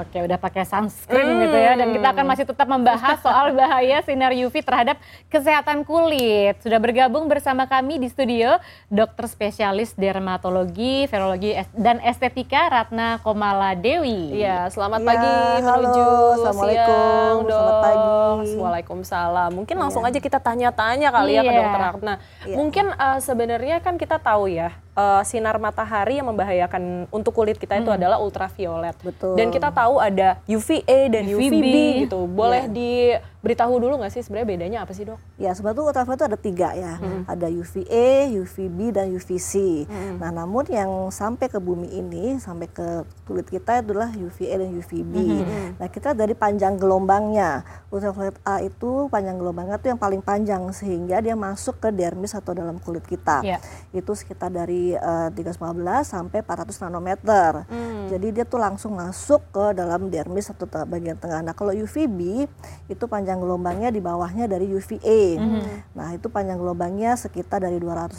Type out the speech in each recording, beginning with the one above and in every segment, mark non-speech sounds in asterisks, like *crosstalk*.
Oke, udah pakai sunscreen hmm. gitu ya. Dan kita akan masih tetap membahas soal *laughs* bahaya sinar UV terhadap kesehatan kulit. Sudah bergabung bersama kami di studio dokter spesialis dermatologi, ferologi dan estetika Ratna Komala Dewi. Iya, selamat ya, pagi halo, menuju Assalamualaikum. siang, Selamat pagi. Waalaikumsalam. Mungkin ya. langsung aja kita tanya-tanya kali ya, ya ke iya. dokter Ratna. Ya. Mungkin uh, sebenarnya kan kita tahu ya, uh, sinar matahari yang membahayakan untuk kulit kita itu hmm. adalah ultraviolet. Betul. Dan kita tahu ada UVA dan UVB, UVB gitu. Boleh yeah. diberitahu dulu nggak sih sebenarnya bedanya apa sih dok? Ya sebetulnya ultraviolet itu ada tiga ya. Hmm. Ada UVA, UVB dan UVC. Hmm. Nah namun yang sampai ke bumi ini sampai ke kulit kita adalah UVA dan UVB. Hmm. Nah kita dari panjang gelombangnya ultraviolet A itu panjang gelombangnya itu yang paling panjang sehingga dia masuk ke dermis atau dalam kulit kita. Yeah. Itu sekitar dari uh, 315 sampai 400 nanometer. Hmm. Jadi dia tuh langsung masuk ke dalam dermis atau bagian tengah. Nah kalau UVB itu panjang gelombangnya di bawahnya dari UVA. Hmm. Nah itu panjang gelombangnya sekitar dari 280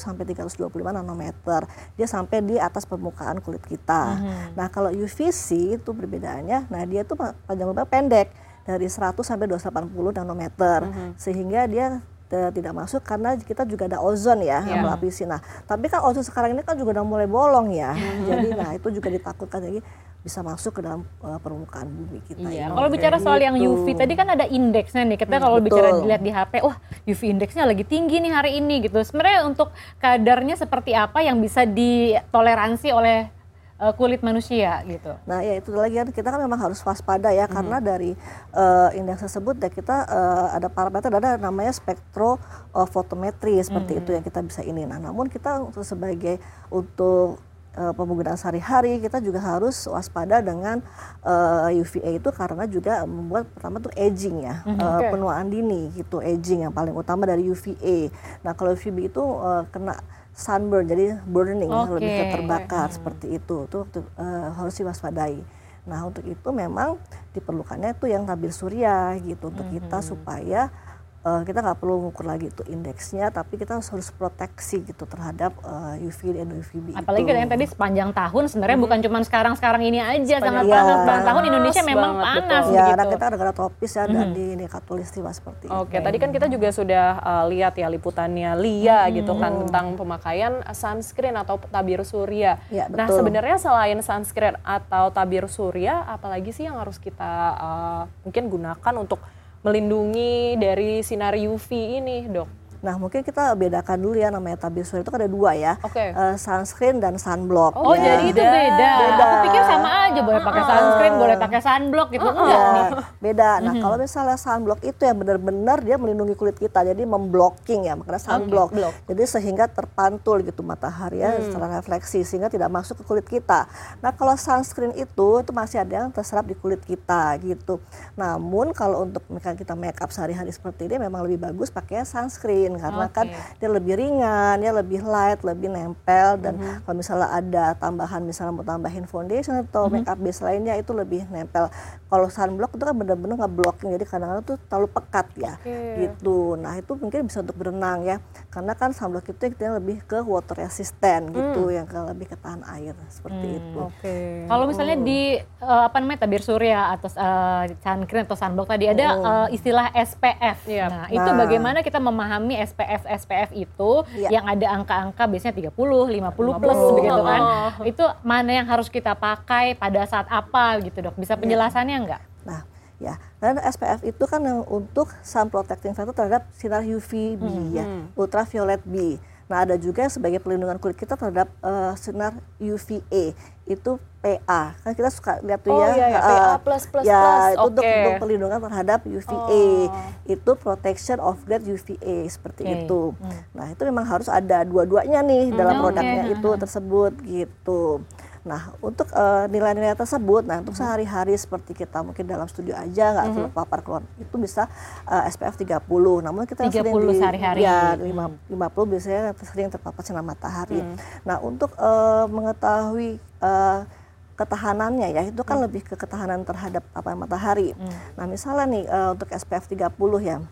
sampai 325 nanometer. Dia sampai di atas permukaan kulit kita. Hmm. Nah kalau UVC itu perbedaannya, nah dia tuh panjang gelombang pendek dari 100 sampai 280 nanometer. Hmm. Sehingga dia tidak masuk karena kita juga ada ozon ya yeah. melapisi. Nah, tapi kan ozon sekarang ini kan juga udah mulai bolong ya. Hmm. *laughs* Jadi nah itu juga ditakutkan lagi bisa masuk ke dalam uh, permukaan bumi kita. Iya. Kalau bicara soal yang UV gitu. tadi kan ada indeksnya nih. Kita hmm, kalau bicara dilihat di HP, wah UV indeksnya lagi tinggi nih hari ini gitu. Sebenarnya untuk kadarnya seperti apa yang bisa ditoleransi oleh uh, kulit manusia gitu. Nah ya itu lagi kan kita kan memang harus waspada ya hmm. karena dari uh, indeks tersebut ya kita uh, ada parameter ada namanya spektrofotometri seperti hmm. itu yang kita bisa ini. Nah namun kita sebagai untuk uh, penggunaan sehari-hari kita juga harus waspada dengan uh, UVA itu karena juga membuat pertama tuh aging ya mm -hmm. uh, penuaan dini gitu aging yang paling utama dari UVA. Nah kalau UVB itu uh, kena sunburn jadi burning okay. lebih ke terbakar hmm. seperti itu tuh uh, harus diwaspadai. Nah untuk itu memang diperlukannya itu yang tabir surya gitu untuk -hmm. kita supaya uh, kita nggak perlu mengukur lagi itu indeksnya, tapi kita harus proteksi gitu terhadap uh, eh, UV dan UVB Apalagi itu. yang tadi sepanjang tahun sebenarnya hmm. bukan cuma sekarang-sekarang ini aja sepanjang sangat ya, panas. Sepanjang tahun Indonesia memang panas betul. Ya, begitu. kita negara tropis ya hmm. dan di ini katulistiwa seperti Oke, okay, tadi kan kita juga sudah uh, lihat ya liputannya Lia hmm. gitu kan tentang pemakaian sunscreen atau tabir surya. Ya, nah, sebenarnya selain sunscreen atau tabir surya, apalagi sih yang harus kita uh, mungkin gunakan untuk melindungi dari sinar UV ini, dok? Nah mungkin kita bedakan dulu ya namanya tabir surya itu kan ada dua ya, okay. uh, sunscreen dan sunblock. Oh ya. jadi itu beda. beda. Aku pikir sama aja boleh pakai sunscreen, boleh pakai sunblock gitu uh, enggak nih. Beda. Nah kalau misalnya sunblock itu yang benar-benar dia melindungi kulit kita, jadi memblocking ya, makanya sunblock. Okay. Jadi sehingga terpantul gitu matahari ya hmm. secara refleksi sehingga tidak masuk ke kulit kita. Nah kalau sunscreen itu itu masih ada yang terserap di kulit kita gitu. Namun kalau untuk kita make up sehari-hari seperti ini memang lebih bagus pakai sunscreen karena okay. kan dia lebih ringan, dia lebih light, lebih nempel dan mm -hmm. kalau misalnya ada tambahan misalnya mau tambahin foundation atau mm -hmm. makeup base lainnya itu lebih nempel. Kalau sunblock itu kan benar-benar ngeblocking jadi kadang-kadang tuh terlalu pekat ya okay. gitu. Nah itu mungkin bisa untuk berenang ya karena kan sunblock itu kita lebih ke water resistant gitu mm. yang lebih ke tahan air seperti mm. itu. Okay. Kalau misalnya mm. di uh, apa namanya tabir surya atau uh, sun cream atau sunblock tadi ada mm. uh, istilah SPF. Yep. Nah, nah itu bagaimana kita memahami SPF SPF itu ya. yang ada angka-angka biasanya 30, 50, 50 plus begitu kan. Oh. Itu mana yang harus kita pakai pada saat apa gitu, Dok? Bisa iya. penjelasannya ya. enggak? Nah, ya. Dan SPF itu kan yang untuk sun protecting factor terhadap sinar UVB hmm. ya, hmm. ultraviolet B. Nah, ada juga sebagai pelindungan kulit kita terhadap uh, sinar UVA itu PA. Kan kita suka lihat tuh oh, ya. Iya, iya. PA plus plus ya, plus. itu okay. untuk, untuk perlindungan terhadap UVA. Oh. Itu protection of grade UVA seperti okay. itu. Hmm. Nah, itu memang harus ada dua-duanya nih hmm, dalam produknya okay. itu tersebut gitu. Nah, untuk uh, nilai-nilai tersebut, nah untuk sehari-hari seperti kita mungkin dalam studio aja nggak mm-hmm. papar keluar itu bisa uh, SPF 30. Namun kita 30 sering sehari-hari. Ya, 5, hmm. 50 biasanya sering terpapar sinar matahari. Hmm. Nah, untuk uh, mengetahui uh, ketahanannya ya itu kan hmm. lebih ke ketahanan terhadap apa matahari. Hmm. Nah, misalnya nih uh, untuk SPF 30 ya.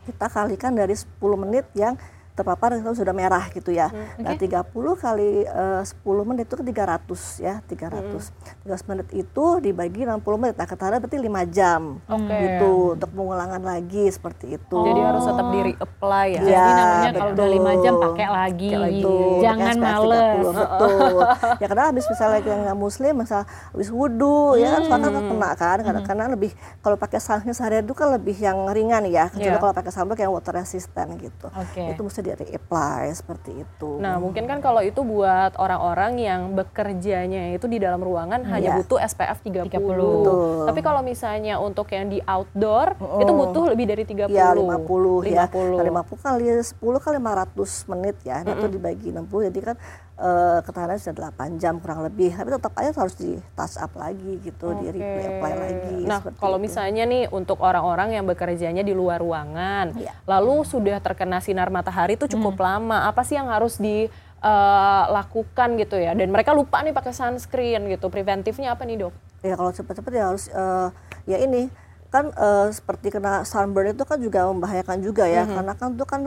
Kita kalikan dari 10 menit yang terpapar itu sudah merah gitu ya. Hmm, okay. Nah 30 kali uh, 10 menit itu 300 ya 300. Hmm. 300 menit itu dibagi 60 menit. Nah ketara berarti 5 jam okay. gitu untuk pengulangan lagi seperti itu. Oh. Jadi harus tetap diri apply ya. ya Jadi namanya kalau udah 5 jam pakai lagi. Gitu. Jangan males. Betul. *laughs* ya karena habis misalnya yang nggak muslim, misal habis wudhu hmm. ya kan suka kan kena kan. Karena, hmm. karena lebih kalau pakai sunscreen sehari itu kan lebih yang ringan ya. Kecuali yeah. kalau pakai sunblock yang water resistant gitu. Okay. Itu mesti di apply seperti itu. Nah mungkin kan kalau itu buat orang-orang yang bekerjanya itu di dalam ruangan yeah. hanya butuh SPF 30. 30. Betul. Tapi kalau misalnya untuk yang di outdoor -uh. itu butuh lebih dari 30. Ya 50, 50. ya. Nah, 50 kali 10 kali 500 menit ya. -uh. Itu dibagi 60 jadi kan uh, ketahanan sudah 8 jam kurang lebih tapi tetap aja harus di touch up lagi gitu okay. di apply lagi nah kalau itu. misalnya nih untuk orang-orang yang bekerjanya di luar ruangan ya. lalu sudah terkena sinar matahari itu cukup hmm. lama apa sih yang harus di uh, lakukan gitu ya dan mereka lupa nih pakai sunscreen gitu preventifnya apa nih dok ya kalau cepat-cepat ya harus uh, ya ini kan uh, seperti kena sunburn itu kan juga membahayakan juga ya mm -hmm. karena kan itu kan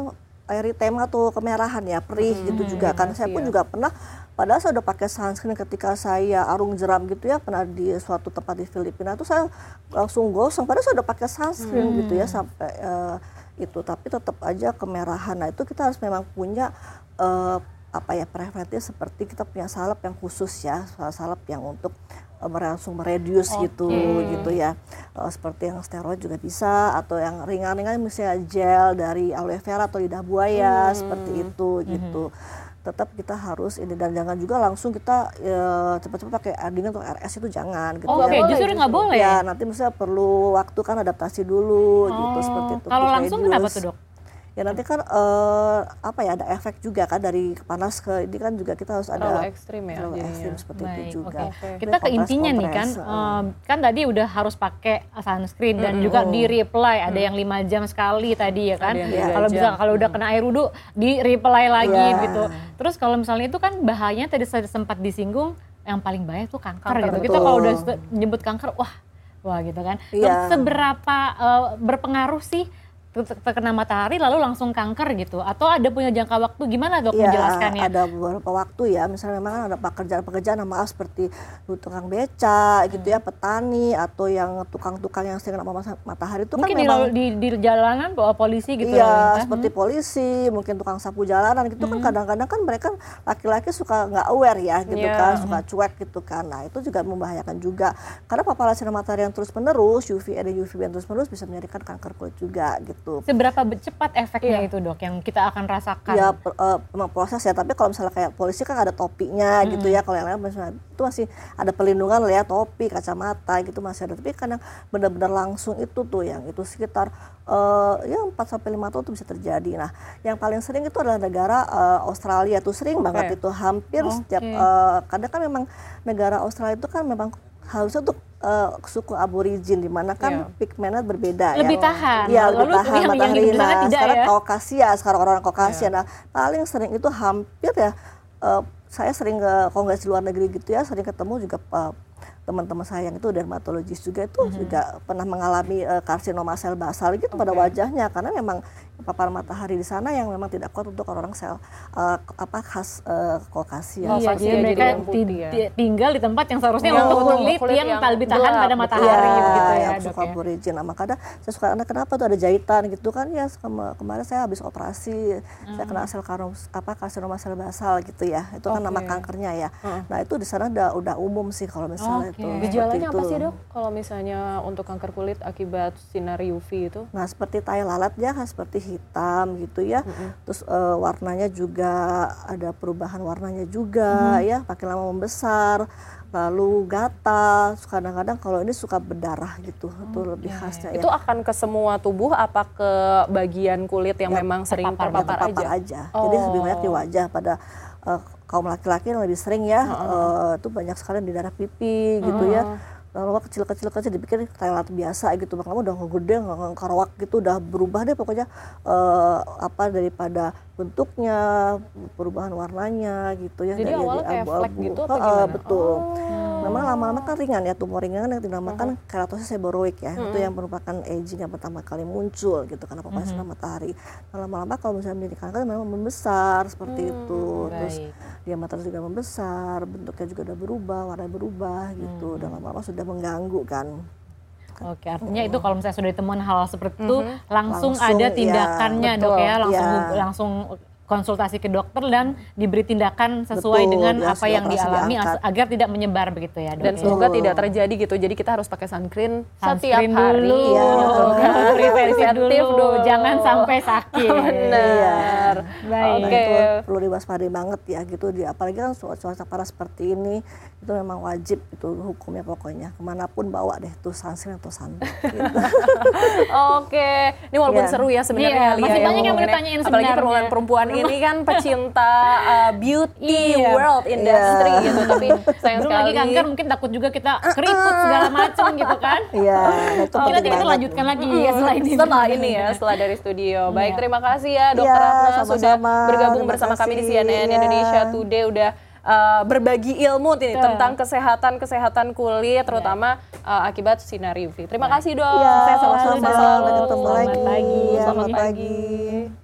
eritema atau kemerahan ya perih hmm, gitu juga kan saya pun iya. juga pernah padahal saya udah pakai sunscreen ketika saya arung jeram gitu ya pernah di suatu tempat di Filipina itu saya langsung gosong padahal saya udah pakai sunscreen hmm. gitu ya sampai uh, itu tapi tetap aja kemerahan nah itu kita harus memang punya uh, apa ya preventif seperti kita punya salep yang khusus ya salep yang untuk merangsung meredius okay. gitu gitu ya uh, seperti yang steroid juga bisa atau yang ringan-ringan misalnya gel dari aloe vera atau lidah buaya hmm. seperti itu hmm. gitu tetap kita harus ini dan jangan juga langsung kita ya, cepat-cepat pakai arding atau RS itu jangan gitu oh, ya. Okay. justru nggak boleh ya nanti misalnya perlu waktu kan adaptasi dulu gitu, oh. gitu seperti itu kalau langsung kenapa tuh dok ya nanti kan uh, apa ya ada efek juga kan dari panas ke ini kan juga kita harus ada terlalu ekstrim ya terlalu ekstrim seperti Baik, itu juga okay. kita ke intinya nih kan uh, kan tadi udah harus pakai sunscreen dan mm-hmm. juga di reply ada mm. yang lima jam sekali tadi ya kan ya, kalau bisa kalau udah kena air wudhu di reply lagi yeah. gitu terus kalau misalnya itu kan bahayanya tadi saya sempat disinggung yang paling bahaya tuh kanker, kanker gitu betul. kita kalau udah nyebut kanker wah wah gitu kan yeah. seberapa uh, berpengaruh sih terkena matahari lalu langsung kanker gitu atau ada punya jangka waktu gimana dok ya, menjelaskannya? Ada beberapa waktu ya misalnya memang ada pekerjaan-pekerjaan maaf seperti tukang beca gitu ya petani atau yang tukang-tukang yang sering kena matahari itu kan mungkin kan memang di, di, di jalanan polisi gitu ya seperti hmm. polisi mungkin tukang sapu jalanan gitu kan hmm. kan kadang-kadang kan mereka laki-laki suka nggak aware ya gitu yeah. kan suka cuek gitu kan nah itu juga membahayakan juga karena paparan sinar matahari yang terus menerus UVA dan UVB yang terus menerus bisa menjadikan kanker kulit juga gitu gitu. Seberapa cepat efeknya iya. itu dok yang kita akan rasakan? Ya uh, proses ya, tapi kalau misalnya kayak polisi kan ada topinya hmm. gitu ya, kalau yang lain misalnya itu masih ada perlindungan lah ya, topi, kacamata gitu masih ada. Tapi kadang benar-benar langsung itu tuh yang itu sekitar uh, ya 4 sampai lima tahun itu bisa terjadi. Nah, yang paling sering itu adalah negara uh, Australia tuh sering okay. banget itu hampir okay. setiap uh, kadang kan memang negara Australia itu kan memang harusnya untuk uh, suku aborigin di mana kan yeah. pigmennya berbeda lebih ya. tahan. Iya, lebih Lalu tahan yang, matahari. Yang nah, sekarang ya? Kaukasia, sekarang orang-orang Kaukasia. Yeah. Nah, paling sering itu hampir ya uh, saya sering ke kongres di luar negeri gitu ya, sering ketemu juga uh, teman-teman saya yang itu dermatologis juga itu mm -hmm. juga pernah mengalami uh, karsinoma sel basal gitu okay. pada wajahnya karena memang paparan matahari di sana yang memang tidak kuat untuk orang-orang sel uh, apa khas uh, Kaukasia. Iya, jadi ya, mereka jadi ya. tinggal di tempat yang seharusnya ya, untuk kulit, kulit yang, yang lebih tahan pada matahari ya, gitu ya. Yang suka ya. aborigin. Nah, makanya saya suka anak kenapa tuh ada jahitan gitu kan ya kemarin saya habis operasi hmm. saya kena sel karom apa karsinoma sel basal gitu ya. Itu okay. kan nama kankernya ya. Hmm. Nah, itu di sana udah udah umum sih kalau misalnya okay. itu. Gejalanya apa sih, Dok? Kalau misalnya untuk kanker kulit akibat sinar UV itu? Nah, seperti tai lalat ya, seperti hitam gitu ya. Mm-hmm. Terus uh, warnanya juga ada perubahan warnanya juga mm-hmm. ya, makin lama membesar. Lalu gatal, kadang-kadang kalau ini suka berdarah gitu, oh, itu lebih khasnya ya. Itu akan ke semua tubuh apa ke bagian kulit yang ya, memang sering terpapar, terpapar aja? aja. Oh. Jadi lebih banyak di oh. wajah pada uh, kaum laki-laki yang lebih sering ya, uh -uh. uh, itu banyak sekali di darah pipi gitu ya lama kecil-kecil kecil dipikir toilet biasa gitu lama udah gede nggak karawak gitu udah berubah deh pokoknya uh, apa daripada bentuknya perubahan warnanya gitu ya jadi awalnya kayak flek gitu apa uh, betul. Oh. Memang lama-lama kan ringan ya tumor ringan yang dinamakan uh -huh. keratosis seboroik ya. Uh -huh. itu yang merupakan aging yang pertama kali muncul gitu karena paparan uh -huh. matahari. Nah, lama-lama kalau misalnya menjadi kanker memang membesar seperti hmm, itu. Terus diameter juga membesar bentuknya juga udah berubah warna berubah gitu. Hmm. dan lama-lama sudah mengganggu kan Oke, artinya itu kalau misalnya sudah ditemukan hal seperti itu, mm -hmm. langsung, langsung ada iya, tindakannya ya, dok ya, langsung ya. langsung konsultasi ke dokter dan diberi tindakan sesuai Betul, dengan ya, apa yang dialami diangkat. agar tidak menyebar begitu ya dok. Dan semoga tidak terjadi gitu. Jadi kita harus pakai sunscreen, sunscreen setiap hari. Dulu, ya, preventif dulu. dulu, jangan sampai sakit. Benar. Iya. Baik. Oke. Okay. perlu diwaspadai banget ya gitu. Di, apalagi kan cuaca panas seperti ini itu memang wajib itu hukumnya pokoknya ke mana pun bawa deh tuh sunscreen atau sunblock. *laughs* Gitu. Oke, ini walaupun yeah. seru ya sebenarnya. Yeah, masih ya, banyak yang bertanyain sebenarnya. Apalagi perempuan-perempuan ini kan pecinta uh, beauty yeah. world industry yeah. gitu tapi sayang *laughs* Belum sekali lagi kanker mungkin takut juga kita keriput segala *laughs* macam gitu kan iya yeah, itu oh, nanti kita lanjutkan lagi ya setelah ini setelah ini ya setelah dari studio baik yeah. terima kasih ya dokter yeah, Ratna sama -sama. sudah bergabung terima bersama kasih. kami di CNN yeah. Indonesia Today udah uh, berbagi ilmu ini yeah. tentang kesehatan kesehatan kulit terutama uh, akibat sinar UV. Terima kasih dok. Ya, selamat selalu. Selamat ketemu lagi. Selamat pagi. Selamat pagi.